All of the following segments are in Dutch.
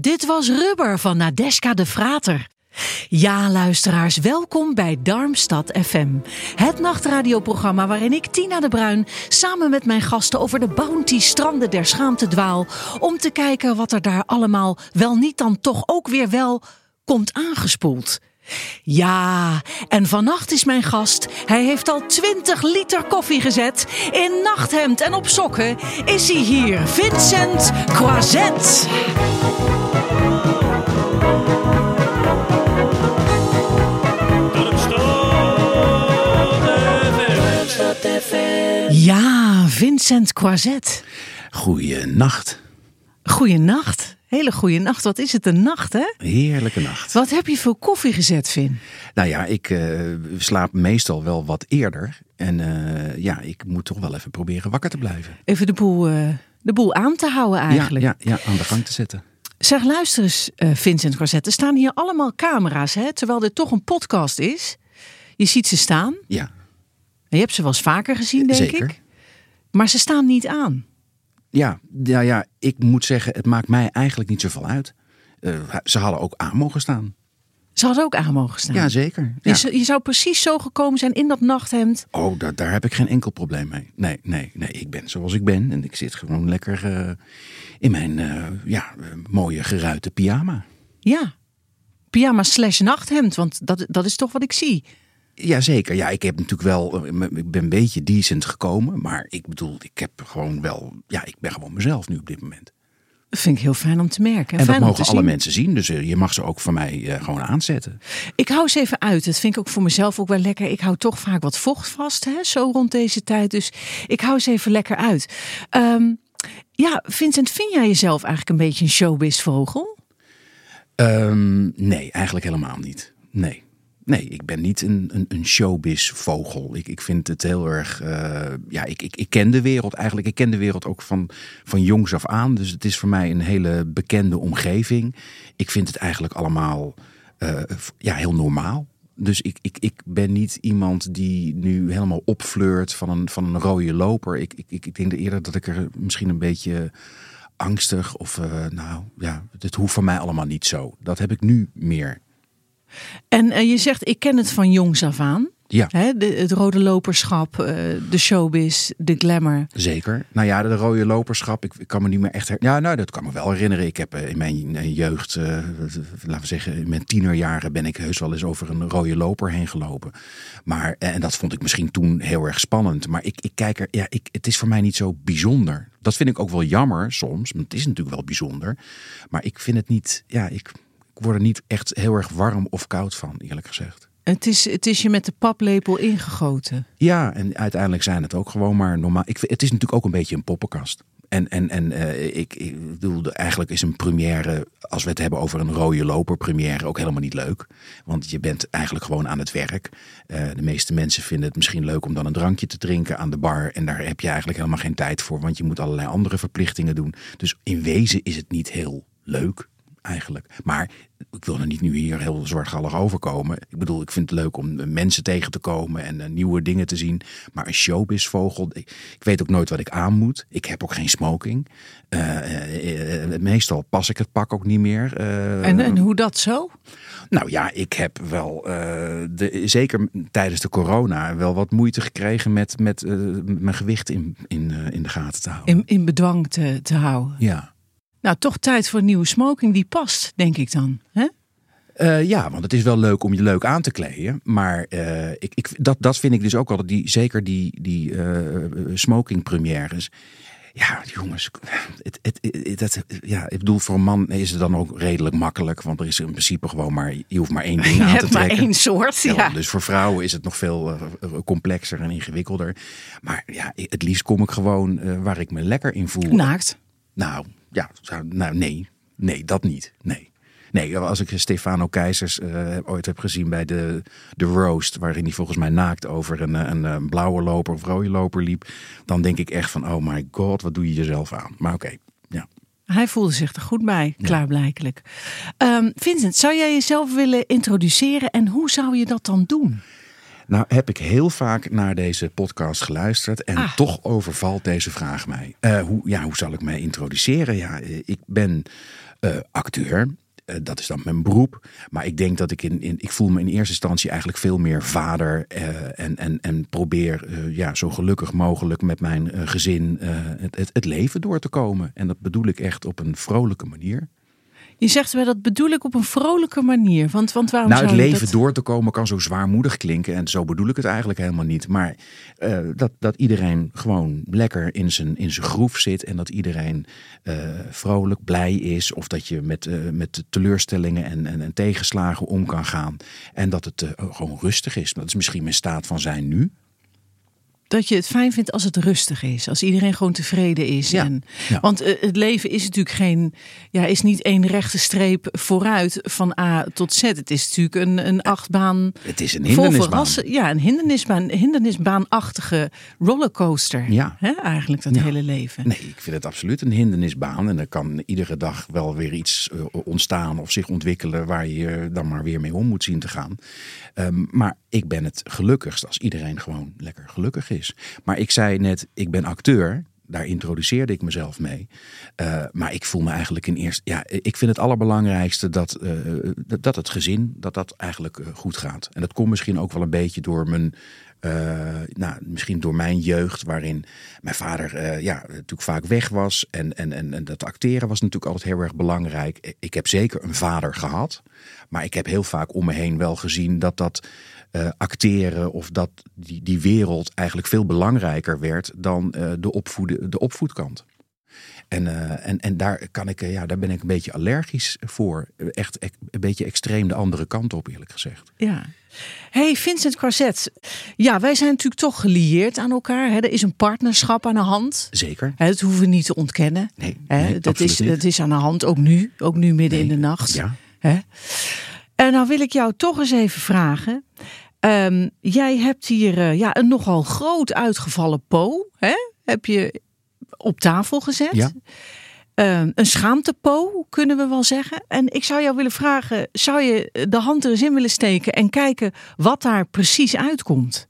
Dit was Rubber van Nadeska de Frater. Ja, luisteraars, welkom bij Darmstad FM. Het nachtradioprogramma waarin ik, Tina de Bruin, samen met mijn gasten over de bounty stranden der schaamte dwaal. Om te kijken wat er daar allemaal wel niet dan toch ook weer wel komt aangespoeld. Ja, en vannacht is mijn gast. Hij heeft al 20 liter koffie gezet. In nachthemd en op sokken is hij hier, Vincent Ja, Vincent Croizet. Goeienacht. Goeienacht. Hele goeie nacht. Wat is het, een nacht, hè? Heerlijke nacht. Wat heb je voor koffie gezet, Vin? Nou ja, ik eh, slaap meestal wel wat eerder. En eh, ja, ik moet toch wel even proberen wakker te blijven. Even de boel, eh, de boel aan te houden eigenlijk. Ja, ja, ja, aan de gang te zetten. Zeg, luister eens, eh, Vincent Croizet. Er staan hier allemaal camera's, hè? Terwijl dit toch een podcast is. Je ziet ze staan. Ja, Je hebt ze wel eens vaker gezien, denk zeker. ik. Maar ze staan niet aan. Ja, ja, ja, ik moet zeggen, het maakt mij eigenlijk niet zoveel uit. Eh, ze hadden ook aan mogen staan. Ze hadden ook aan mogen staan. Ja, zeker. Je, Ja. je zou precies zo gekomen zijn in dat nachthemd. Oh, daar, daar heb ik geen enkel probleem mee. Nee, nee, nee. Ik ben zoals ik ben. En ik zit gewoon lekker eh, in mijn eh, ja, mooie geruite pyjama. Ja. Pyjama slash nachthemd, want dat, dat is toch wat ik zie. Jazeker, ja, ik heb natuurlijk wel, eh, ik ben een beetje decent gekomen, maar ik bedoel, ik heb gewoon wel, ja, ik ben gewoon mezelf nu op dit moment. Dat vind ik heel fijn om te merken. En dat mogen alle zien. mensen zien, dus eh, je mag ze ook van mij eh, gewoon aanzetten. Ik hou ze even uit. Dat vind ik ook voor mezelf ook wel lekker. Ik hou toch vaak wat vocht vast, hè, zo rond deze tijd. Dus ik hou ze even lekker uit. Ehm, ja, Vincent, vind jij jezelf eigenlijk een beetje een showbiz-vogel? Ehm, nee, eigenlijk helemaal niet. Nee. Nee, ik ben niet een, een, een showbiz-vogel. Ik, ik vind het heel erg. eh, ja, ik, ik, ken de wereld eigenlijk. Ik ken de wereld ook van, van jongs af aan. Dus het is voor mij een hele bekende omgeving. Ik vind het eigenlijk allemaal eh, ja, heel normaal. Dus ik, ik, ik ben niet iemand die nu helemaal opfleurt van een, van een rode loper. Ik, ik, ik denk eerder dat ik er misschien een beetje angstig of eh, nou ja, het hoeft van mij allemaal niet zo. Dat heb ik nu meer. En eh, je zegt, ik ken het van jongs af aan. Ja. De, het rode loperschap, eh, de showbiz, de glamour. Zeker. Nou ja, de rode loperschap. Ik, ik kan me niet meer echt. Her... Ja, nou, dat kan me wel herinneren. Ik heb eh, in mijn jeugd, laten we zeggen, in mijn tienerjaren ben ik heus wel eens over een rode loper heen gelopen. Maar en dat vond ik misschien toen heel erg spannend. Maar ik, ik kijk er, ja, ik, het is voor mij niet zo bijzonder. Dat vind ik ook wel jammer soms. Want het is natuurlijk wel bijzonder. Maar ik vind het niet. Ja, ik, ik word er niet echt heel erg warm of koud van, eerlijk gezegd. Het is, het is je met de paplepel ingegoten. Ja, en uiteindelijk zijn het ook gewoon maar normaal. Ik, het is natuurlijk ook een beetje een poppenkast. En, en, en eh, ik, ik bedoel, eigenlijk is een première, als we het hebben over een rode loper première, ook helemaal niet leuk. Want je bent eigenlijk gewoon aan het werk. Eh, de meeste mensen vinden het misschien leuk om dan een drankje te drinken aan de bar. En daar heb je eigenlijk helemaal geen tijd voor, want je moet allerlei andere verplichtingen doen. Dus in wezen is het niet heel leuk eigenlijk. Maar ik wil er niet nu hier heel zwartgallig overkomen. Ik bedoel, ik vind het leuk om mensen tegen te komen en eh, nieuwe dingen te zien. Maar een showbizvogel, ik, ik weet ook nooit wat ik aan moet. Ik heb ook geen smoking. Eh, eh, eh, meestal pas ik het pak ook niet meer. Eh, En, en hoe dat zo? nou ja, ik heb wel, eh, de, zeker tijdens de corona, wel wat moeite gekregen met, met eh, mijn gewicht in, in, eh, in de gaten te houden. In, in bedwang te, te houden. Ja. Nou, toch tijd voor een nieuwe smoking die past, denk ik dan. Hè? Uh, ja, want het is wel leuk om je leuk aan te kleden. Maar uh, ik, ik, dat, dat vind ik dus ook altijd, die, zeker die, die uh, smoking premières. Ja, jongens, het, het, het, het, ja, ik bedoel, voor een man is het dan ook redelijk makkelijk. Want er is in principe gewoon maar, je hoeft maar één ding aan te trekken. maar één soort, ja. ja. Dus voor vrouwen is het nog veel complexer en ingewikkelder. Maar ja, het liefst kom ik gewoon waar ik me lekker in voel. Naakt? Nou, ja, nou nee, nee, dat niet, nee. Nee, als ik Stefano Keizers uh, ooit heb gezien bij de, de roast, waarin hij volgens mij naakt over een, een, een blauwe loper of rode loper liep, dan denk ik echt van, oh my god, wat doe je jezelf aan? Maar oké, ja. Hij voelde zich er goed bij, klaarblijkelijk. Um, Vincent, zou jij jezelf willen introduceren en hoe zou je dat dan doen? Nou, heb ik heel vaak naar deze podcast geluisterd en ah. toch overvalt deze vraag mij. Uh, hoe, ja, hoe zal ik mij introduceren? Ja, ik ben uh, acteur. Uh, dat is dan mijn beroep. Maar ik denk dat ik in, in ik voel me in eerste instantie eigenlijk veel meer vader. Uh, en, en, en probeer uh, ja, zo gelukkig mogelijk met mijn gezin het, het, het leven door te komen. En dat bedoel ik echt op een vrolijke manier. Je zegt wel dat bedoel ik op een vrolijke manier. Want, want waarom nou, het leven door te komen kan zo zwaarmoedig klinken. En zo bedoel ik het eigenlijk helemaal niet. Maar uh, dat, dat iedereen gewoon lekker in zijn, in zijn groef zit. En dat iedereen uh, vrolijk, blij is. Of dat je met, uh, met teleurstellingen en, en, en, tegenslagen om kan gaan. En dat het gewoon rustig is. Dat is misschien mijn staat van zijn nu dat je het fijn vindt als het rustig is. Als iedereen gewoon tevreden is. Ja, en, Want uh, het leven is natuurlijk geen, ja, is niet één rechte streep vooruit van A tot Z. Het is natuurlijk een, een achtbaan. Het is een hindernisbaan. Ja, een hindernisbaan, hindernisbaanachtige rollercoaster. Ja. Hè, eigenlijk dat hele leven. Nee, ik vind het absoluut een hindernisbaan. En er kan iedere dag wel weer iets uh, ontstaan of zich ontwikkelen waar je dan maar weer mee om moet zien te gaan. Um, maar ik ben het gelukkigst als iedereen gewoon lekker gelukkig is. Maar ik zei net, ik ben acteur. Daar introduceerde ik mezelf mee. Uh, maar ik voel me eigenlijk in eerste. Ja, ik vind het allerbelangrijkste dat, uh, dat het gezin, dat dat eigenlijk goed gaat. En dat komt misschien ook wel een beetje door mijn nou, misschien door mijn jeugd, waarin mijn vader ja, natuurlijk vaak weg was. En, en, en dat acteren was natuurlijk altijd heel erg belangrijk. Ik heb zeker een vader gehad. Maar ik heb heel vaak om me heen wel gezien dat dat uh, acteren of dat die, die wereld eigenlijk veel belangrijker werd dan de, opvoeden, de opvoedkant. En, uh, en, en daar, kan ik, ja, daar ben ik een beetje allergisch voor. Echt een beetje extreem de andere kant op, eerlijk gezegd. Ja. Hey Vincent Quarset, ja, wij zijn natuurlijk toch gelieerd aan elkaar. Hè? Er is een partnerschap aan de hand. Zeker. Hè, dat hoeven we niet te ontkennen. Nee, nee dat, is, dat is aan de hand, ook nu. Ook nu midden in de nacht. Ja. Hè? En nou wil ik jou toch eens even vragen. Um, jij hebt hier uh, ja, een nogal groot uitgevallen po. Hè? Heb je op tafel gezet. Ja. Uh, een schaamtepo, kunnen we wel zeggen. En ik zou jou willen vragen: zou je de hand er eens in willen steken en kijken wat daar precies uitkomt?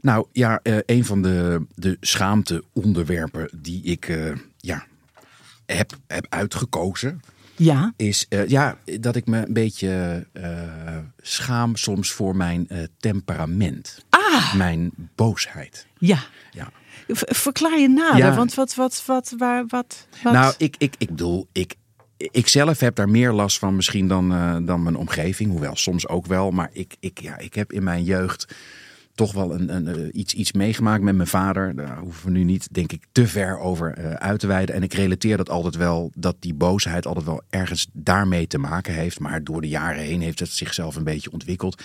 Nou ja, uh, een van de, de schaamte-onderwerpen die ik uh, ja, heb, heb uitgekozen. Ja. Is uh, ja, dat ik me een beetje schaam soms voor mijn temperament. Ah. Mijn boosheid. Ja. Ja. Verklaar je nader, want wat, wat, wat, waar, wat, wat? Nou, ik, ik, ik bedoel, ik, ik zelf heb daar meer last van misschien dan, uh, dan mijn omgeving. Hoewel soms ook wel. Maar ik, ik, ja, ik heb in mijn jeugd toch wel een, een, uh, iets, iets meegemaakt met mijn vader. Daar hoeven we nu niet, denk ik, te ver over uh, uit te wijden. En ik relateer dat altijd wel, dat die boosheid altijd wel ergens daarmee te maken heeft. Maar door de jaren heen heeft het zichzelf een beetje ontwikkeld.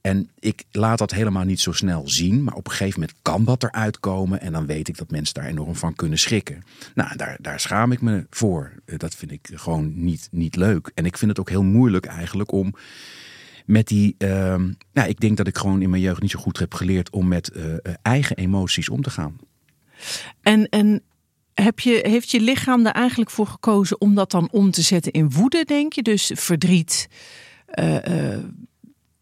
En ik laat dat helemaal niet zo snel zien. Maar op een gegeven moment kan dat eruit komen. En dan weet ik dat mensen daar enorm van kunnen schrikken. Nou, daar, daar schaam ik me voor. Eh, dat vind ik gewoon niet, niet leuk. En ik vind het ook heel moeilijk eigenlijk om met die. Uh, nou, ik denk dat ik gewoon in mijn jeugd niet zo goed heb geleerd om met uh, eigen emoties om te gaan. En, en heb je, heeft je lichaam er eigenlijk voor gekozen om dat dan om te zetten in woede, denk je? Dus verdriet. Uh,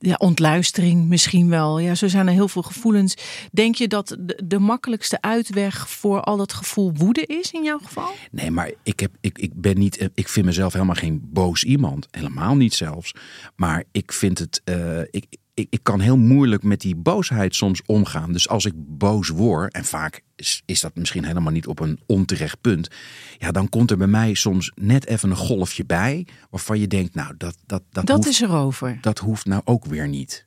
ja, ontluistering misschien wel. Ja, zo zijn er heel veel gevoelens. Denk je dat de, makkelijkste uitweg voor al dat gevoel woede is in jouw geval? Nee, maar ik, heb, ik, ik ben niet. Ik vind mezelf helemaal geen boos iemand. Helemaal niet zelfs. Maar ik vind het. Uh, ik, ik, ik kan heel moeilijk met die boosheid soms omgaan. Dus als ik boos word, en vaak is, is dat misschien helemaal niet op een onterecht punt. Ja, dan komt er bij mij soms net even een golfje bij. Waarvan je denkt, nou, dat, dat, dat, Dat hoeft, is erover. dat hoeft nou ook weer niet.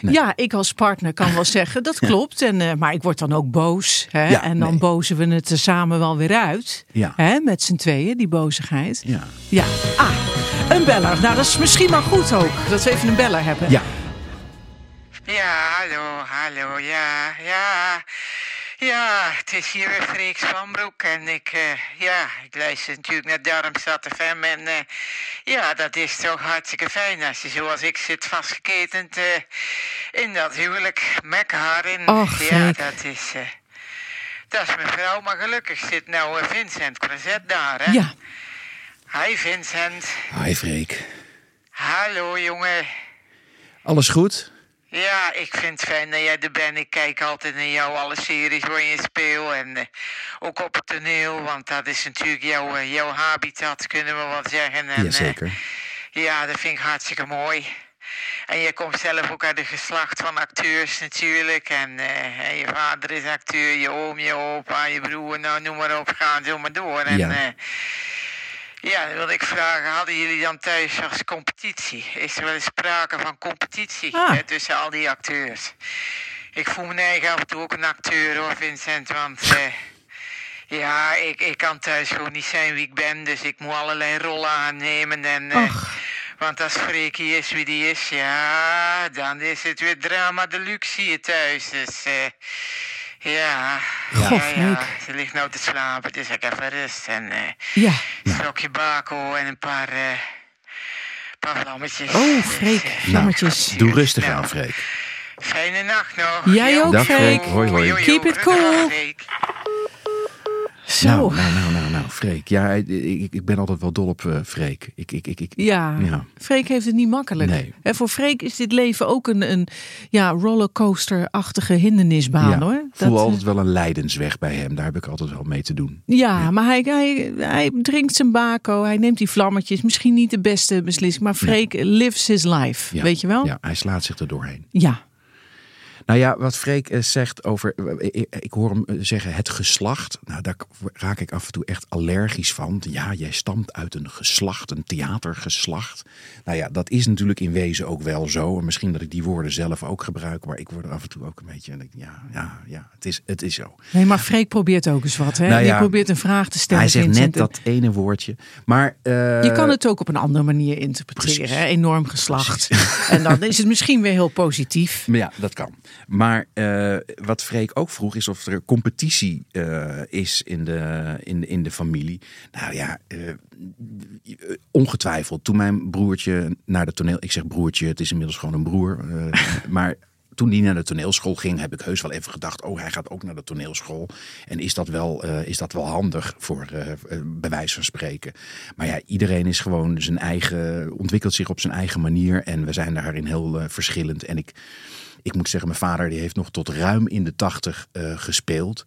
Nee. Ja, ik als partner kan wel zeggen, dat klopt. En, eh, maar ik word dan ook boos. Hè? Ja, en dan nee. bozen we het er samen wel weer uit. Ja. Hè? Met z'n tweeën, die bozigheid. Ja. Ja. Ah, een beller. Nou, dat is misschien maar goed ook. Dat we even een beller hebben. Ja. Ja, hallo, hallo, ja, ja. Ja, het is hier weer Freek Spanbroek en ik, eh, ja, ik luister natuurlijk naar Darmstad FM en eh, ja, dat is toch hartstikke fijn als je zoals ik zit vastgeketend eh, in dat huwelijk met haar in. Och, ja, dat is, eh, dat is mijn vrouw, maar gelukkig zit nou Vincent Crozet daar, hè? Ja. Hi Vincent. Hi Freek. Hallo jongen. Alles goed? Ja, ik vind het fijn dat jij er bent. Ik kijk altijd naar jou, alle series waar je speelt. En eh, ook op het toneel, want dat is natuurlijk jouw, eh, jouw habitat, kunnen we wel zeggen. En, Jazeker. eh, ja, dat vind ik hartstikke mooi. En je komt zelf ook uit een geslacht van acteurs natuurlijk. En, en je vader is acteur, je oom, je opa, je broer, nou noem maar op, gaan zo maar door. En, Ja. Ja, dan wilde ik vragen, hadden jullie dan thuis als competitie? Is er wel eens sprake van competitie Ah. hè, tussen al die acteurs? Ik voel me eigen af en toe ook een acteur hoor, Vincent, want... eh, ja, ik, ik kan thuis gewoon niet zijn wie ik ben, dus ik moet allerlei rollen aannemen en... eh, want als Freekie is wie die is, ja, dan is het weer drama deluxe hier thuis. Dus, eh, ja, Goh, ja, ja, ze ligt nou te slapen, dus ik even rust. En eh Ja. een slokje bako en een paar, eh paar vlammetjes. Oh, Dus, Freek. Vlammetjes. Doe rustig Nou, aan Freek. Fijne nacht nog. Jij ook, Dag, Freek. Freek. Hoi, hoi. Keep it cool. Zo. Nou, nou, nou, nou, nou, Freek. Ja, ik, ik ben altijd wel dol op eh Freek. Ik, ik, ik, ik, Ja, Ja. Freek heeft het niet makkelijk. Nee. En voor Freek is dit leven ook een, een ja, rollercoaster-achtige hindernisbaan ja, hoor. Ik voel Dat, altijd wel een lijdensweg bij hem. Daar heb ik altijd wel mee te doen. Ja, maar hij, hij, hij drinkt zijn bako, hij neemt die vlammetjes. Misschien niet de beste beslissing, maar Freek lives his life. Ja. Weet je wel? Ja, hij slaat zich er doorheen. Ja. Nou ja, wat Freek eh, zegt over, eh, ik, ik hoor hem eh, zeggen het geslacht. Nou, daar raak ik af en toe echt allergisch van. Ja, jij stamt uit een geslacht, een theatergeslacht. Nou ja, dat is natuurlijk in wezen ook wel zo. En misschien dat ik die woorden zelf ook gebruik, maar ik word er af en toe ook een beetje. Ja, ja, ja, het is, het is zo. Nee, maar Freek probeert ook eens wat. Hè? Nou Die probeert een vraag te stellen. Hij zegt net dat ene woordje. Maar eh, Je kan het ook op een andere manier interpreteren. Hè? Enorm geslacht. En dan is het misschien weer heel positief. Maar ja, dat kan. Maar eh, wat Freek ook vroeg is of er competitie eh, is in de, in, in de familie. Nou ja, eh, ongetwijfeld. Toen mijn broertje naar de toneel... Ik zeg broertje, het is inmiddels gewoon een broer. maar toen die naar de toneelschool ging, heb ik heus wel even gedacht... oh, hij gaat ook naar de toneelschool. En is dat wel, is dat wel handig voor eh, bij wijze van spreken. Maar ja, iedereen is gewoon zijn eigen... ontwikkelt zich op zijn eigen manier. En we zijn daarin heel verschillend. En ik... Ik moet zeggen, mijn vader die heeft nog tot ruim in de tachtig eh, gespeeld.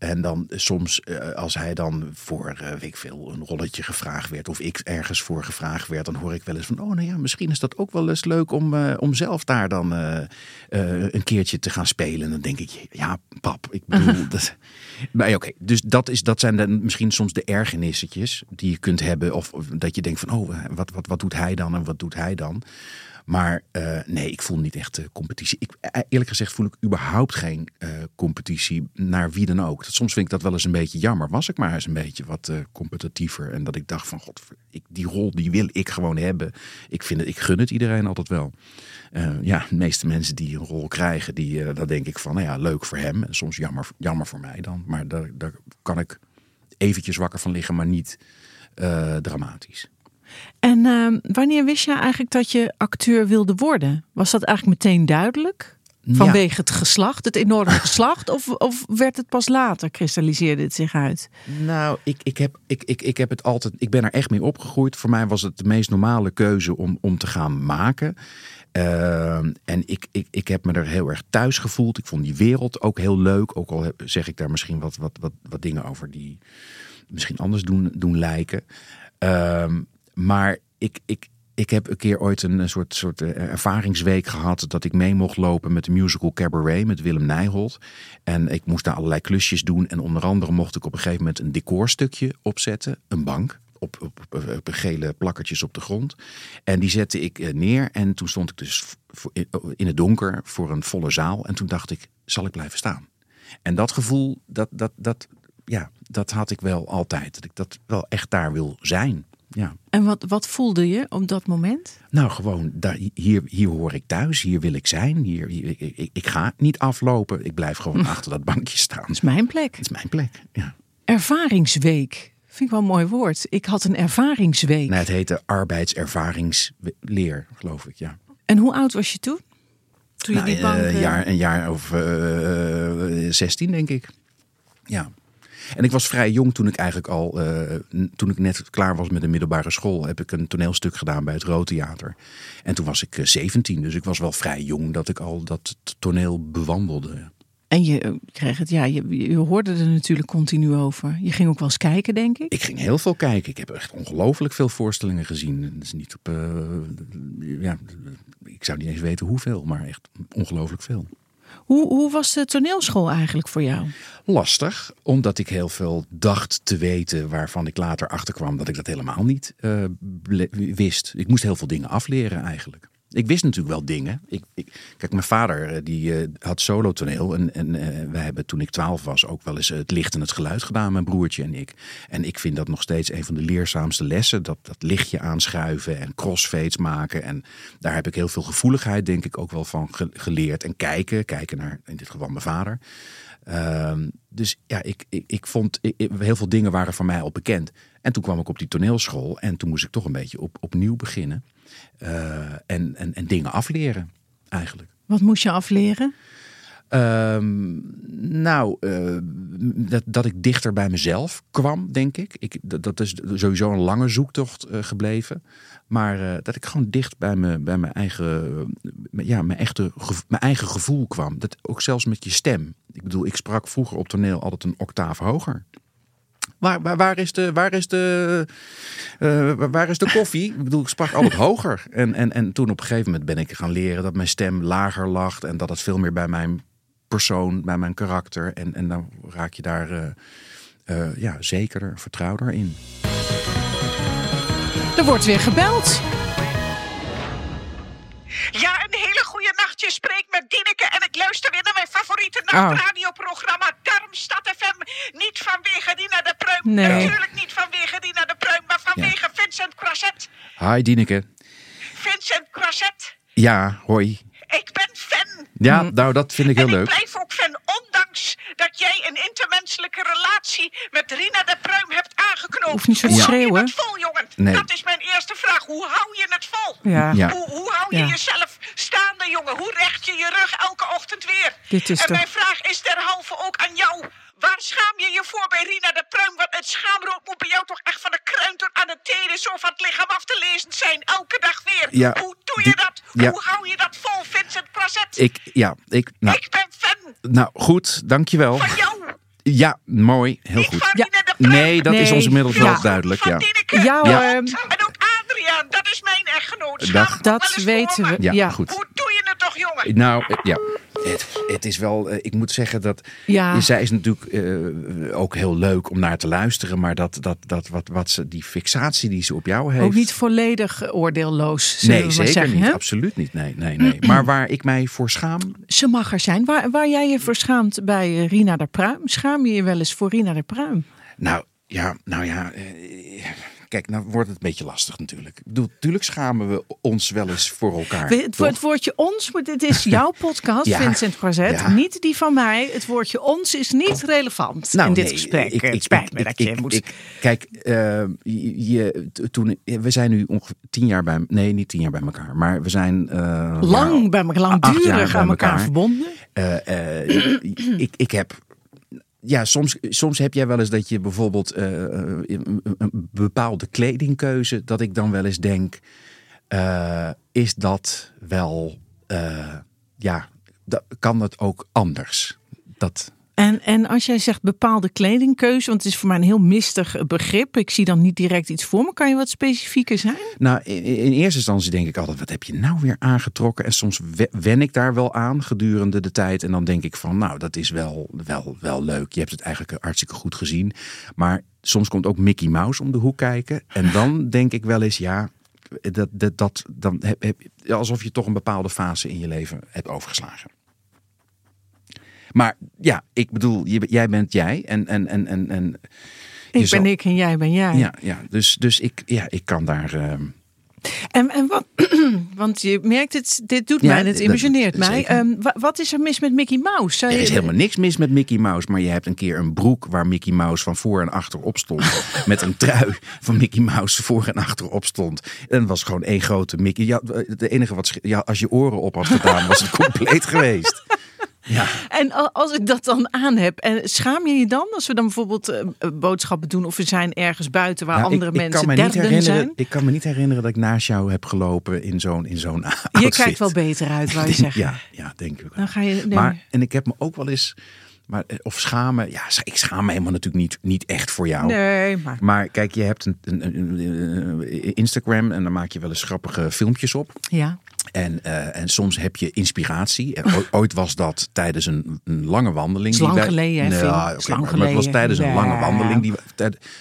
En dan soms, eh, als hij dan voor, eh, weet ik veel, een rolletje gevraagd werd... of ik ergens voor gevraagd werd, dan hoor ik wel eens van... oh, nou ja, misschien is dat ook wel eens leuk om, eh, om zelf daar dan eh, eh, een keertje te gaan spelen. En dan denk ik, ja, pap, ik bedoel... dat, maar oké, dus dat, is, dat zijn dan misschien soms de ergernissetjes die je kunt hebben. Of, of dat je denkt van, oh, wat, wat, wat doet hij dan en wat doet hij dan? Maar eh, nee, ik voel niet echt eh, competitie. Ik, eh, eerlijk gezegd voel ik überhaupt geen competitie naar wie dan ook. Dat, soms vind ik dat wel eens een beetje jammer. Was ik maar eens een beetje wat competitiever. En dat ik dacht van, god, ik, die rol die wil ik gewoon hebben. Ik, vind het, ik gun het iedereen altijd wel. Ja, de meeste mensen die een rol krijgen, die, daar denk ik van, nou ja, leuk voor hem. En soms jammer, jammer voor mij dan. Maar daar, daar kan ik eventjes wakker van liggen, maar niet dramatisch. En ehm, wanneer wist je eigenlijk dat je acteur wilde worden? Was dat eigenlijk meteen duidelijk? Vanwege het geslacht, het enorme geslacht? Of, of werd het pas later, kristalliseerde het zich uit? Nou, ik, ik, heb, ik, ik, ik heb het altijd. Ik ben er echt mee opgegroeid. Voor mij was het de meest normale keuze om, om te gaan maken. Ehm, en ik, ik, ik heb me er heel erg thuis gevoeld. Ik vond die wereld ook heel leuk. Ook al heb- zeg ik daar misschien wat, wat, wat, wat dingen over die misschien anders doen, doen lijken. Ehm, maar ik, ik, ik heb een keer ooit een, soort, soort eh, ervaringsweek gehad dat ik mee mocht lopen met de musical Cabaret met Willem Nijholt. En ik moest daar allerlei klusjes doen. En onder andere mocht ik op een gegeven moment een decorstukje opzetten, een bank. Op, op, op gele plakkertjes op de grond. En die zette ik eh, neer. En toen stond ik dus in- in het donker voor een volle zaal. En toen dacht ik, zal ik blijven staan? En dat gevoel, dat, dat, dat, ja, dat had ik wel altijd. Dat ik dat wel echt daar wil zijn. Ja. En wat, wat voelde je op dat moment? Nou, gewoon, daar, hier, hier hoor ik thuis, hier wil ik zijn. Hier, hier- ik, ik, ga niet aflopen, ik blijf gewoon achter dat bankje staan. Dat is mijn plek. Het is mijn plek. Ja. Ervaringsweek. Vind ik wel een mooi woord. Ik had een ervaringsweek. Nou, het heette arbeidservaringsleer, geloof ik. Ja. En hoe oud was je toen? Toen je Nou, die bank... eh, eh, jaar, een jaar of eh 16, denk ik. Ja. En ik was vrij jong toen ik eigenlijk al, eh, toen ik net klaar was met de middelbare school, heb ik een toneelstuk gedaan bij het Rood Theater. En toen was ik eh, 17, dus ik was wel vrij jong dat ik al dat toneel bewandelde. En je eh, kreeg het, ja, je, je hoorde er natuurlijk continu over. Je ging ook wel eens kijken, denk ik. Ik ging heel veel kijken. Ik heb echt ongelooflijk veel voorstellingen gezien. Dat is niet op, eh, ja, ik zou niet eens weten hoeveel, maar echt ongelooflijk veel. Hoe, hoe was de toneelschool eigenlijk voor jou? lastig, omdat ik heel veel dacht te weten waarvan ik later achterkwam dat ik dat helemaal niet eh, wist. Ik moest heel veel dingen afleren eigenlijk. Ik wist natuurlijk wel dingen. Ik, ik, kijk, mijn vader eh, die eh, had solotoneel. En, en eh, wij hebben toen ik twaalf was ook wel eens het licht en het geluid gedaan, mijn broertje en ik. En ik vind dat nog steeds een van de leerzaamste lessen. Dat, dat lichtje aanschuiven en crossfades maken. En daar heb ik heel veel gevoeligheid denk ik ook wel van ge- geleerd. En kijken, kijken naar in dit geval mijn vader. Ehm, dus ja, ik, ik, ik vond heel veel dingen waren van mij al bekend. En toen kwam ik op die toneelschool en toen moest ik toch een beetje op, opnieuw beginnen. Eh, en, en, en dingen afleren, eigenlijk. Wat moest je afleren? Ehm, nou, eh, dat, dat ik dichter bij mezelf kwam, denk ik. ik dat, dat is sowieso een lange zoektocht eh, gebleven. Maar dat ik gewoon dicht bij, me, bij mijn, eigen, ja, mijn, echte, mijn eigen gevoel kwam. Dat ook zelfs met je stem. Ik bedoel, ik sprak vroeger op toneel altijd een octaaf hoger. Waar, waar, waar is de, waar is de, eh, waar- is de koffie? Ik bedoel, ik sprak altijd hoger. En, en, en toen op een gegeven moment ben ik gaan leren dat mijn stem lager lag. En dat het veel meer bij mijn persoon, bij mijn karakter. En, en dan raak je daar eh, eh, ja, zekerder, vertrouwder in. Er wordt weer gebeld. Ja, een hele goede nacht. Je spreekt met Dineke en ik luister weer naar mijn favoriete Oh. nachtradioprogramma. Niet vanwege Dina de Pruim. Nee. Natuurlijk niet vanwege Dina de Pruim, maar vanwege Vincent Croisset. Hi Dineke. Vincent Croisset, Ja, hoi. ik ben fan. Ja, nou dat vind ik heel en ik leuk. blijf ook fan, ondanks dat jij een intermenselijke relatie met Rina de Pruim hebt aangeknoopt. Hoeft niet zo te hoe hou je schreeuwen. het vol, jongen? Nee. Dat is mijn eerste vraag. Hoe hou je het vol? Ja. Ja. Hoe, hoe hou je Ja. jezelf staande, jongen? Hoe recht je je rug elke ochtend weer? Dit is en toch- mijn vraag is derhalve ook aan jou. Waar schaam je je voor bij Rina de Pruim? Want het schaamrood moet bij jou toch echt van de kruin tot aan de tenen zo van het lichaam af te lezen zijn. Elke dag weer. Ja, Hoe doe je die- dat? ja. Hoe hou je dat vol, Vincent Croisset? Ik, ja, ik, nou, Ik ben fan nou goed, dankjewel. van jou. Ja, mooi, heel Niet goed. van Ja. Rina de Pruim. Nee, dat is ons inmiddels Ja. wel duidelijk, ja. Ja, Ja. En ook Adriaan, dat is mijn echtgenoot. Schaam Dat weten we. Ja. goed. Hoe doe je het toch, jongen? Nou, eh, ja. Het, het is wel, eh, ik moet zeggen dat. Ja. Zij is natuurlijk eh, ook heel leuk om naar te luisteren. Maar dat, dat, dat wat, wat ze, die fixatie die ze op jou heeft. Ook niet volledig oordeelloos, we Nee, zeker zeggen. niet. hè? Absoluut niet. Nee, nee, nee. Maar waar ik mij voor schaam. Ze mag er zijn. Waar, waar jij je voor schaamt bij eh, Rina de Pruim. Schaam je je wel eens voor Rina de Pruim? Nou ja, nou ja. eh, Kijk, nou wordt het een beetje lastig natuurlijk. Ik bedoel, natuurlijk schamen we ons wel eens voor elkaar. We- Het, woordje ons, maar dit is jouw podcast, Ja. Vincent Croizet. Ja. Niet die van mij. Het woordje ons is niet relevant in dit nee, gesprek. ik- het spijt ik- me ik- dat je moet... Kijk, eh, je, toen, we zijn nu ongeveer tien jaar bij... Nee, niet tien jaar bij elkaar. Maar we zijn... eh, lang ja, bij elkaar, langdurig aan elkaar elkaar. verbonden. Eh, ik, ik heb. Ja, soms, soms heb jij wel eens dat je bijvoorbeeld eh, een, een bepaalde kledingkeuze, dat ik dan wel eens denk: eh, is dat wel, eh, ja, dat, kan het ook anders? Dat, En, en als jij zegt bepaalde kledingkeuze, want het is voor mij een heel mistig begrip. Ik zie dan niet direct iets voor me. Kan je wat specifieker zijn? Nou, in, in eerste instantie denk ik altijd, wat heb je nou weer aangetrokken? En soms we- wen ik daar wel aan gedurende de tijd. En dan denk ik van, nou, dat is wel, wel, wel leuk. Je hebt het eigenlijk hartstikke goed gezien. Maar soms komt ook Mickey Mouse om de hoek kijken. En dan denk ik wel eens, ja, dat, dat, dat, dan heb, heb, alsof je toch een bepaalde fase in je leven hebt overgeslagen. Maar ja, ik bedoel, je- jij bent jij. En, en, en, en, en Ik zal- ben ik en jij ben jij. Ja, ja dus, dus ik, ja, ik kan daar. ehm, En, en wat, want je merkt het, dit doet Ja, mij, het dat- emotioneert mij. Ehm, wa- wat is er mis met Mickey Mouse? Zou Er je- is helemaal niks mis met Mickey Mouse, maar je hebt een keer een broek waar Mickey Mouse van voor en achter op stond. met een trui van Mickey Mouse voor en achter op stond. En het was gewoon één grote Mickey. Ja, de enige wat, ja, als je oren op had gedaan, was het compleet geweest. Ja. En als ik dat dan aan heb, en schaam je je dan als we dan bijvoorbeeld eh, boodschappen doen of we zijn ergens buiten waar Nou, andere ik, ik mensen kan me niet derden herinneren. zijn? Ik kan me niet herinneren dat ik naast jou heb gelopen in zo'n in zo'n Je kijkt wel beter uit, wou je zeggen. Ja, ja, denk ik wel. Dan ga je. nee. Maar, en ik heb me ook wel eens, maar, eh, of schamen, ja, ik schaam me helemaal natuurlijk niet, niet echt voor jou. nee, maar. Maar kijk, je hebt een, een, een- een- Instagram en dan maak je wel eens grappige filmpjes op. Ja. En, eh, en soms heb je inspiratie. En ooit, was dat tijdens een, een lange wandeling. Lang geleden, Nee, Phil? ja, lang maar, maar het was tijdens een lange wandeling. Die,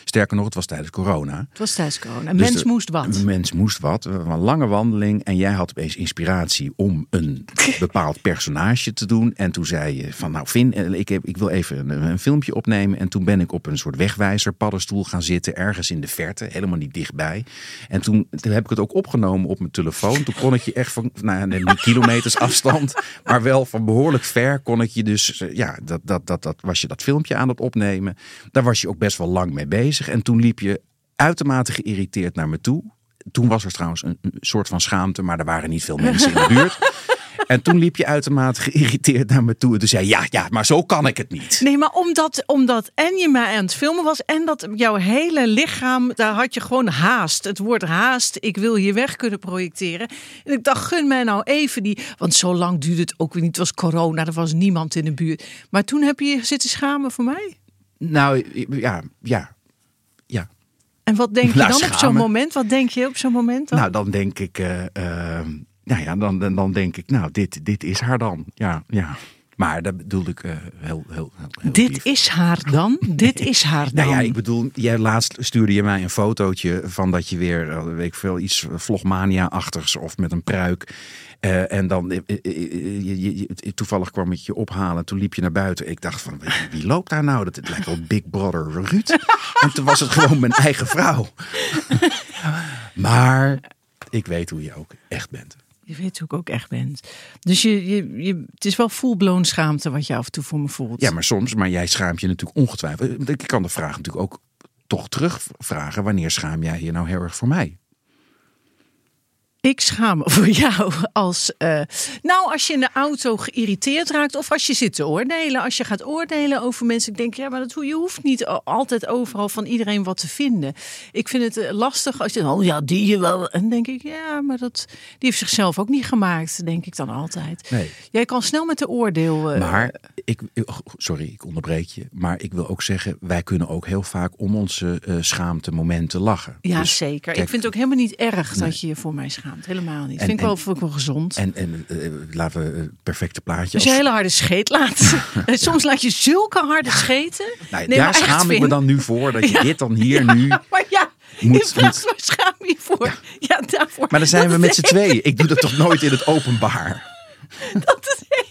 sterker nog, het was tijdens corona. Het was tijdens corona. Een Dus mens de- moest wat. Een mens moest wat. Een lange wandeling. En jij had opeens inspiratie om een bepaald personage te doen. En toen zei je van nou Vin, eh, ik, heb, ik wil even een, een filmpje opnemen. En toen ben ik op een soort wegwijzer paddenstoel gaan zitten. Ergens in de verte. Helemaal niet dichtbij. En toen, toen heb ik het ook opgenomen op mijn telefoon. Toen kon ik je echt van nou, nee, kilometers afstand. Maar wel van behoorlijk ver kon ik je dus. eh, Ja, dat, dat, dat, dat was je dat filmpje aan het opnemen. Daar was je ook best wel lang mee bezig. En toen liep je uitermate geïrriteerd naar me toe. Toen was er trouwens een, een soort van schaamte, maar er waren niet veel mensen in de buurt. En toen liep je uitermate geïrriteerd naar me toe. En toen zei je, ja, ja, maar zo kan ik het niet. Nee, maar omdat, omdat en je mij aan het filmen was en dat jouw hele lichaam, daar had je gewoon haast. Het woord haast, ik wil hier weg kunnen projecteren. En ik dacht, gun mij nou even die, want zo lang duurde het ook weer niet. Het was corona, er was niemand in de buurt. Maar toen heb je je zitten schamen voor mij. Nou, ja, ja, ja. En wat denk je dan op zo'n moment? Wat denk je op zo'n moment dan? Nou, dan denk ik, eh, eh, nou ja, dan, dan, dan denk ik, nou, dit, dit is haar dan. Ja, ja. Maar dat bedoelde ik eh, heel, heel, Dit lief. is haar dan? Dit is haar dan? Nou ja, ik bedoel, jij laatst stuurde je mij een fotootje van dat je weer, eh, weet ik veel, iets vlogmania-achtigs of met een pruik. Eh, en dan, je- je- je- toevallig kwam ik je ophalen. Toen liep je naar buiten. Ik dacht van, wie, wie loopt daar nou? Dat het lijkt wel Big Brother Ruud. en toen was het gewoon mijn eigen vrouw. maar ik weet hoe je ook echt bent. Je weet hoe ik ook echt ben. Dus je, je, je, het is wel full-blown schaamte wat je af en toe voor me voelt. Ja, maar soms, maar jij schaamt je natuurlijk ongetwijfeld. Ik kan de vraag natuurlijk ook toch terugvragen. Wanneer schaam jij je nou heel erg voor mij? Ik schaam me voor jou als. eh, nou, als je in de auto geïrriteerd raakt. of als je zit te oordelen. Als je gaat oordelen over mensen. Ik denk, ja, maar dat, hoe- je hoeft niet altijd overal van iedereen wat te vinden. Ik vind het eh, lastig als je. oh ja, die je wel. En denk ik, ja, maar dat, die heeft zichzelf ook niet gemaakt. Denk ik dan altijd. Nee. Jij kan snel met de oordeel. eh, Maar ik, oh, sorry, ik onderbreek je. Maar ik wil ook zeggen, wij kunnen ook heel vaak om onze eh schaamte momenten lachen. ja, Dus, zeker. kijk, ik vind het ook helemaal niet erg dat je je voor mij schaamt. Helemaal niet. En- vind ik wel, vind ik wel gezond. En, en eh, laten we het perfecte plaatje. Als je een hele harde scheet laat. Soms laat je zulke harde scheten. Nou, Nee, daar schaam ik me dan nu voor dat je dit dan hier nu. Maar ja, Moet- plaats van schaam je voor. Ja, daarvoor. Maar dan zijn Dat we met z'n tweeën. Ik doe dat toch nooit in het openbaar. Dat huis.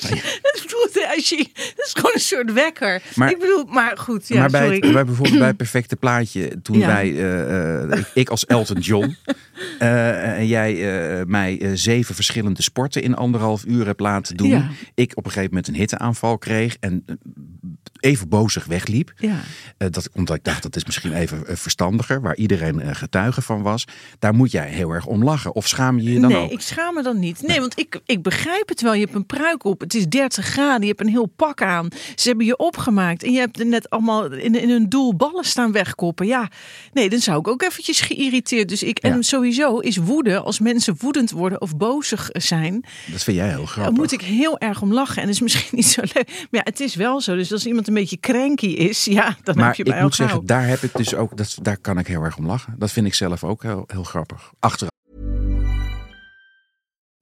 Dat als je, dat is gewoon een soort wekker. Maar- ik bedoel, maar goed. Ja, maar bij, sorry. het- bij bijvoorbeeld bij perfecte plaatje, toen Ja. wij, eh, eh, ik, ik als Elton John, eh, en jij mij zeven verschillende sporten in anderhalf uur hebt laten doen. Ja. Ik op een gegeven moment een hitteaanval kreeg en even bozig wegliep. Ja. Eh, dat, omdat ik dacht, dat is misschien even eh, verstandiger, waar iedereen eh, getuige van was. Daar moet jij heel erg om lachen. Of schaam je je dan nee, ook? ik schaam me dan niet. Nee, want ik, ik begrijp het wel. Je hebt een pruik op. Het is 30 graden. Je hebt een heel pak aan. Ze hebben je opgemaakt. En je hebt er net allemaal in, in een doel ballen staan wegkoppen. Ja, nee, dan zou ik ook eventjes geïrriteerd. Dus ik, Ja. en sowieso is woede, als mensen woedend worden of bozig zijn, Dat vind jij heel grappig. moet ik heel erg om lachen. En dat is misschien niet zo leuk. Maar ja, het is wel zo. Dus als iemand een beetje cranky is, ja, dan maar heb je ik mij moet al zeggen, daar heb ik dus ook, dat, daar kan ik heel erg om lachen. Dat vind ik zelf ook heel, heel grappig. Achteraf.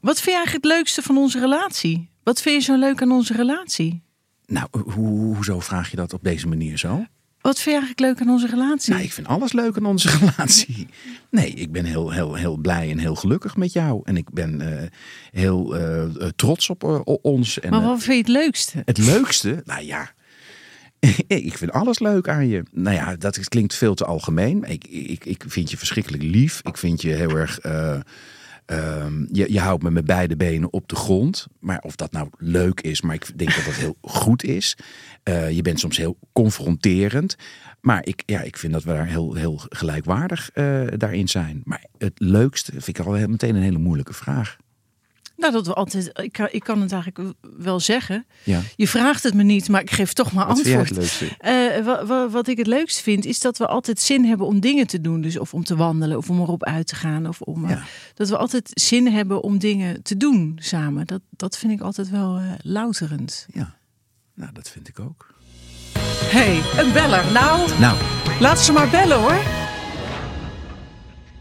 Wat vind je eigenlijk het leukste van onze relatie? Wat vind je zo leuk aan onze relatie? Nou, ho- hoezo vraag je dat op deze manier zo? Wat vind je eigenlijk leuk aan onze relatie? Nou, ik vind alles leuk aan onze relatie. Nee, ik ben heel, heel, heel blij en heel gelukkig met jou. En ik ben eh, heel eh, eh, trots op ons. En, maar wat vind je het leukste? Het leukste, nou ja. ik vind alles leuk aan je. Nou ja, dat klinkt veel te algemeen. Ik, ik, ik vind je verschrikkelijk lief. Ik vind je heel erg. Eh, ehm, je, je houdt me met beide benen op de grond. Maar of dat nou leuk is, maar ik denk dat dat heel goed is. Eh, je bent soms heel confronterend. Maar ik, ja, ik vind dat we daar heel, heel gelijkwaardig eh, daarin zijn. Maar het leukste vind ik al meteen een hele moeilijke vraag. Nou, dat we altijd. Ik kan, ik kan het eigenlijk wel zeggen. Ja. Je vraagt het me niet, maar ik geef toch maar Wat antwoord. Eh, wa- wa- wat ik het leukst vind, is dat we altijd zin hebben om dingen te doen. Dus of om te wandelen, of om erop uit te gaan. Of om, eh, Ja. Dat we altijd zin hebben om dingen te doen samen. Dat, dat vind ik altijd wel eh, louterend. Ja, nou dat vind ik ook. hey, een beller. Nou, Nou, laat ze maar bellen hoor.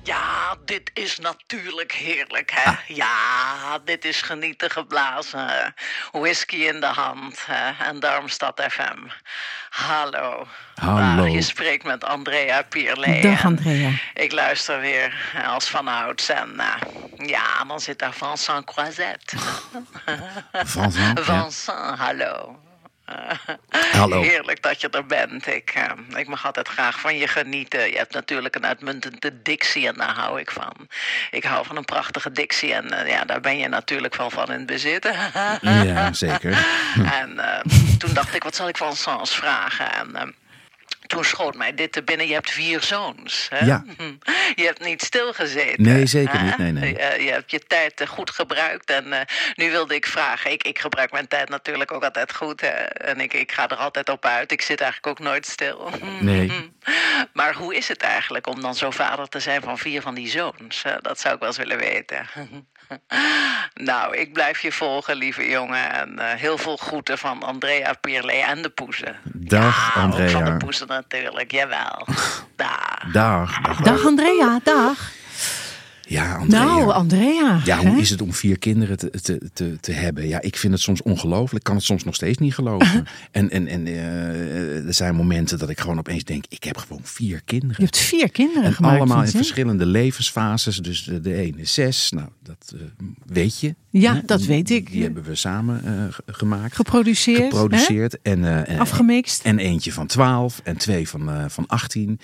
Ja, dit is natuurlijk heerlijk, hè? Ja, dit is genieten geblazen. Whisky in de hand hè? en Darmstad FM. Hallo. Hallo. Ah, je spreekt met Andrea Pierlee. Dag, Andrea. Ik luister weer als vanouds. En ja, dan zit daar Vincent Croisette. Vincent, ja. Vincent, hallo. Hallo. Heerlijk dat je er bent. Ik, eh, ik mag altijd graag van je genieten. Je hebt natuurlijk een uitmuntende dictie en daar hou ik van. Ik hou van een prachtige dictie en eh, ja, daar ben je natuurlijk wel van in bezit. Ja, zeker. en eh, toen dacht ik, wat zal ik van Sans vragen? En toen schoot mij dit te binnen. Je hebt vier zoons. Hè? Ja. Je hebt niet stilgezeten. Nee, zeker hè? niet. Nee, nee. Je hebt je tijd eh, goed gebruikt. En eh, nu wilde ik vragen. Ik, ik gebruik mijn tijd natuurlijk ook altijd goed. Hè? En ik, ik ga er altijd op uit. Ik zit eigenlijk ook nooit stil. Nee. Maar hoe is het eigenlijk om dan zo vader te zijn van vier van die zoons? Dat zou ik wel eens willen weten. nou, ik blijf je volgen, lieve jongen. En eh, heel veel groeten van Andrea Pierlee en de poezen. Dag, ja, Ook van Andrea. de poezen natuurlijk, jawel. Daar. Dag, dag. Dag Andrea, dag. Ja, Andrea. Nou, Andrea. ja, hè? hoe is het om vier kinderen te, te, te, te hebben? Ja, ik vind het soms ongelooflijk. Ik kan het soms nog steeds niet geloven. en en, en eh, er zijn momenten dat ik gewoon opeens denk... ik heb gewoon vier Je kinderen. hebt vier kinderen En gemaakt. allemaal in verschillende levensfases. Dus de, de ene is zes. Nou, dat eh, weet je. Ja, Hè? dat weet ik. Die hebben we samen eh, ge- gemaakt. Geproduceerd. Geproduceerd. En, hè? en, Afgemixt. En eentje van 12 en twee van, van 18.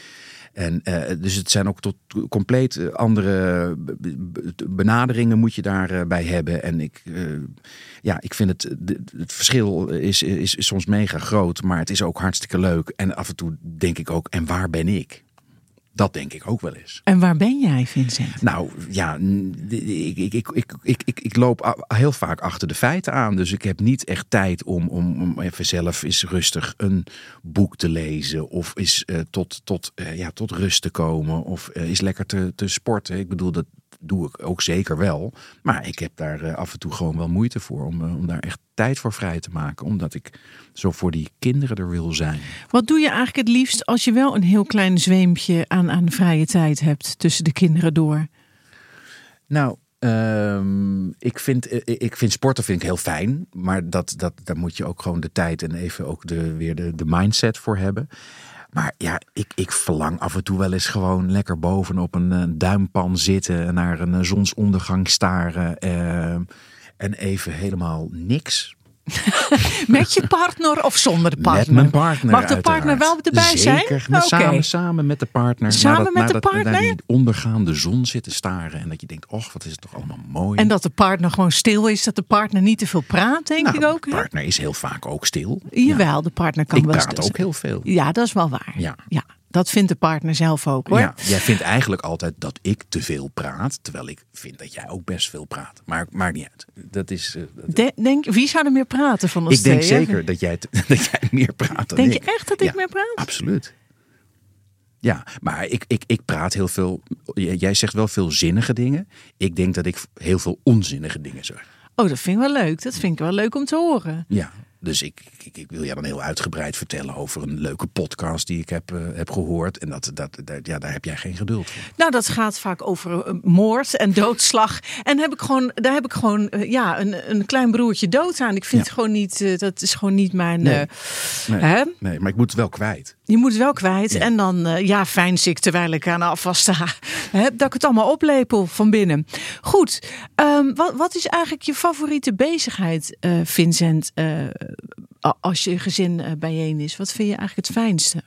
En, eh, dus het zijn ook tot compleet eh, andere be- be- benaderingen moet je daarbij bij hebben. En ik, eh, ja, ik vind het, het verschil is, is soms mega groot, maar het is ook hartstikke leuk. En af en toe denk ik ook, en waar ben ik? Dat denk ik ook wel eens. En waar ben jij, Vincent? Nou ja, ik, ik, ik, ik, ik, ik, ik loop heel vaak achter de feiten aan. Dus ik heb niet echt tijd om, om, om even zelf eens rustig een boek te lezen. Of eens uh, tot, tot, uh, ja, tot rust te komen. Of uh, eens lekker te, te sporten. Ik bedoel, dat, doe ik ook zeker wel. Maar ik heb daar uh, af en toe gewoon wel moeite voor om, uh, om daar echt tijd voor vrij te maken. Omdat ik zo voor die kinderen er wil zijn. Wat doe je eigenlijk het liefst als je wel een heel klein zweempje aan, aan vrije tijd hebt tussen de kinderen door? Nou, Um, ik, vind, ik vind sporten vind ik heel fijn. Maar dat, dat, daar moet je ook gewoon de tijd en even ook de, weer de, de mindset voor hebben. Maar ja, ik, ik verlang af en toe wel eens gewoon lekker bovenop een, een duimpan zitten. Naar een zonsondergang staren. Uh, en even helemaal niks. met je partner of zonder de partner? Met mijn partner. Mag de partner wel erbij zijn? Zeker. Okay. samen, samen met de partner. Samen met de nadat, partner? Naar die ondergaande zon zitten staren. En dat je denkt, och, wat is het toch allemaal mooi. En dat de partner gewoon stil is. Dat de partner niet te veel praat, denk nou, ik ook. De partner is heel vaak ook stil. Jawel, ja. de partner kan ik wel praat stil ook heel veel. Ja, dat is wel waar. Ja. ja. Dat vindt de partner zelf ook hoor. Ja, jij vindt eigenlijk altijd dat ik te veel praat. Terwijl ik vind dat jij ook best veel praat. Maar maakt niet uit. Dat is, uh, dat... De, denk, wie zou er meer praten van ons Ik denk twee, zeker dat jij, dat jij meer praat dan denk ik. je echt dat ik ja, meer praat? Absoluut. Ja, maar ik, ik, ik praat heel veel. Jij zegt wel veel zinnige dingen. Ik denk dat ik heel veel onzinnige dingen zeg. Oh, dat vind ik wel leuk. Dat vind ik wel leuk om te horen. Ja, dus ik, ik, ik, wil je dan heel uitgebreid vertellen over een leuke podcast die ik heb, uh, heb gehoord. En dat, dat, dat, ja, daar heb jij geen geduld voor. Nou, dat gaat vaak over uh, moord en doodslag. En heb ik gewoon, daar heb ik gewoon uh, ja, een, een klein broertje dood aan. Ik vind Ja. het gewoon niet, dat is gewoon niet mijn. Nee. Nee, hè? nee, maar ik moet het wel kwijt. Je moet het wel kwijt. Ja. En dan, uh, ja, fijn ik terwijl ik aan de afwas sta. Dat ik het allemaal oplepel van binnen. Goed, um, wat, wat is eigenlijk je favoriete bezigheid, uh, Vincent? Uh, als je gezin bijeen is. Wat vind je eigenlijk het fijnste?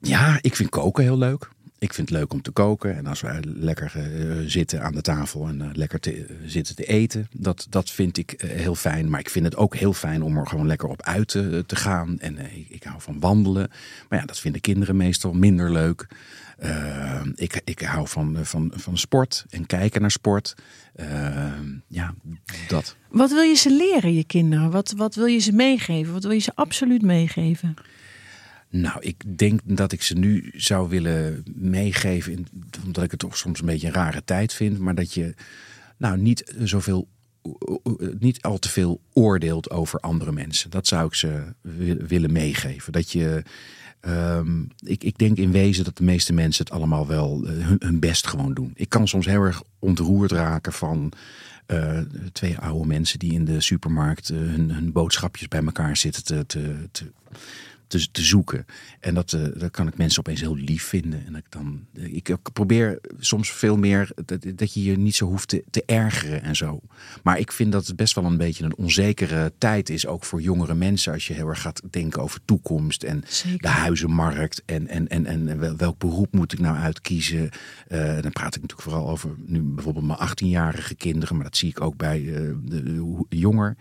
Ja, ik vind koken heel leuk. Ik vind het leuk om te koken. En als we lekker uh, zitten aan de tafel en uh, lekker te, uh, zitten te eten. Dat, dat vind ik heel fijn. Maar ik vind het ook heel fijn om er gewoon lekker op uit te, te gaan. En ik, ik, hou van wandelen. Maar ja, dat vinden kinderen meestal minder leuk. ik, ik hou van, van, van sport en kijken naar sport. ja, dat. Wat wil je ze leren, je kinderen? Wat, wat wil je ze meegeven? Wat wil je ze absoluut meegeven? Nou, ik denk dat ik ze nu zou willen meegeven, omdat ik het toch soms een beetje een rare tijd vind, maar dat je nou niet zoveel, niet al te veel oordeelt over andere mensen. Dat zou ik ze willen meegeven. Dat je, um, ik, ik denk in wezen dat de meeste mensen het allemaal wel hun, hun best gewoon doen. Ik kan soms heel erg ontroerd raken van uh, twee oude mensen die in de supermarkt uh, hun, hun boodschapjes bij elkaar zitten te, te, te te, te, zoeken. En dat, uh, dat kan ik mensen opeens heel lief vinden. En ik, dan, ik, ik probeer soms veel meer dat, dat je je niet zo hoeft te, te, ergeren en zo. Maar ik vind dat het best wel een beetje een onzekere tijd is, ook voor jongere mensen, als je heel erg gaat denken over toekomst en Zeker. de huizenmarkt en, en, en, en welk beroep moet ik nou uitkiezen. Uh, dan praat ik natuurlijk vooral over nu bijvoorbeeld mijn 18-jarige kinderen, maar dat zie ik ook bij uh, de, de, de jonger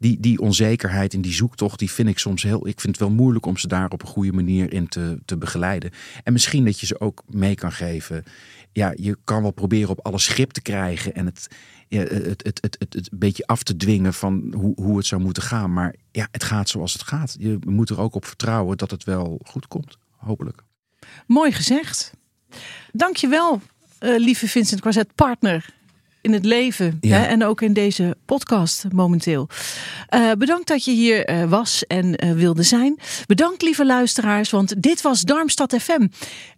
die, die onzekerheid en die zoektocht, die vind ik soms heel. Ik vind het wel moeilijk om ze daar op een goede manier in te, te begeleiden. En misschien dat je ze ook mee kan geven. Ja, je kan wel proberen op alles grip te krijgen en het, ja, het, het, het, het, een beetje af te dwingen van hoe, hoe het zou moeten gaan. Maar ja, het gaat zoals het gaat. Je moet er ook op vertrouwen dat het wel goed komt. Hopelijk. Mooi gezegd. Dankjewel, uh, lieve Vincent Quazet, partner in het leven Ja. hè, en ook in deze podcast momenteel. Uh, bedankt dat je hier uh, was en uh, wilde zijn. Bedankt lieve luisteraars, want dit was Darmstad FM.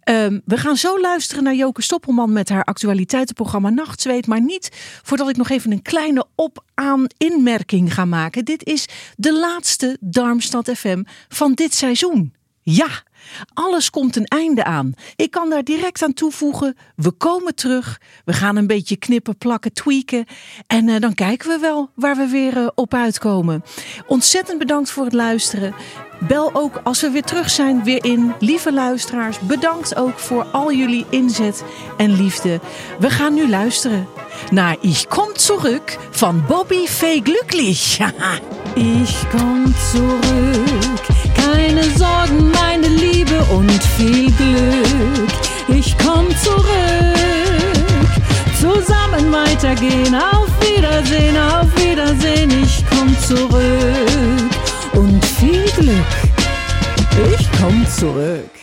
Um, we gaan zo luisteren naar Joke Stoppelman met haar actualiteitenprogramma Nachtzweet, maar niet voordat ik nog even een kleine op-aan inmerking ga maken. Dit is de laatste Darmstad FM van dit seizoen. Ja, alles komt een einde aan. Ik kan daar direct aan toevoegen. We komen terug. We gaan een beetje knippen, plakken, tweaken. En uh, dan kijken we wel waar we weer uh, op uitkomen. Ontzettend bedankt voor het luisteren. Bel ook als we weer terug zijn weer in. Lieve luisteraars, bedankt ook voor al jullie inzet en liefde. We gaan nu luisteren naar Ich komm zurück van Bobby V. Glücklich. ich komm zurück. meine Sorgen, meine Liebe und viel Glück. Ich komm zurück, zusammen weitergehen, auf Wiedersehen, auf Wiedersehen. Ich komm zurück und viel Glück. Ich komm zurück.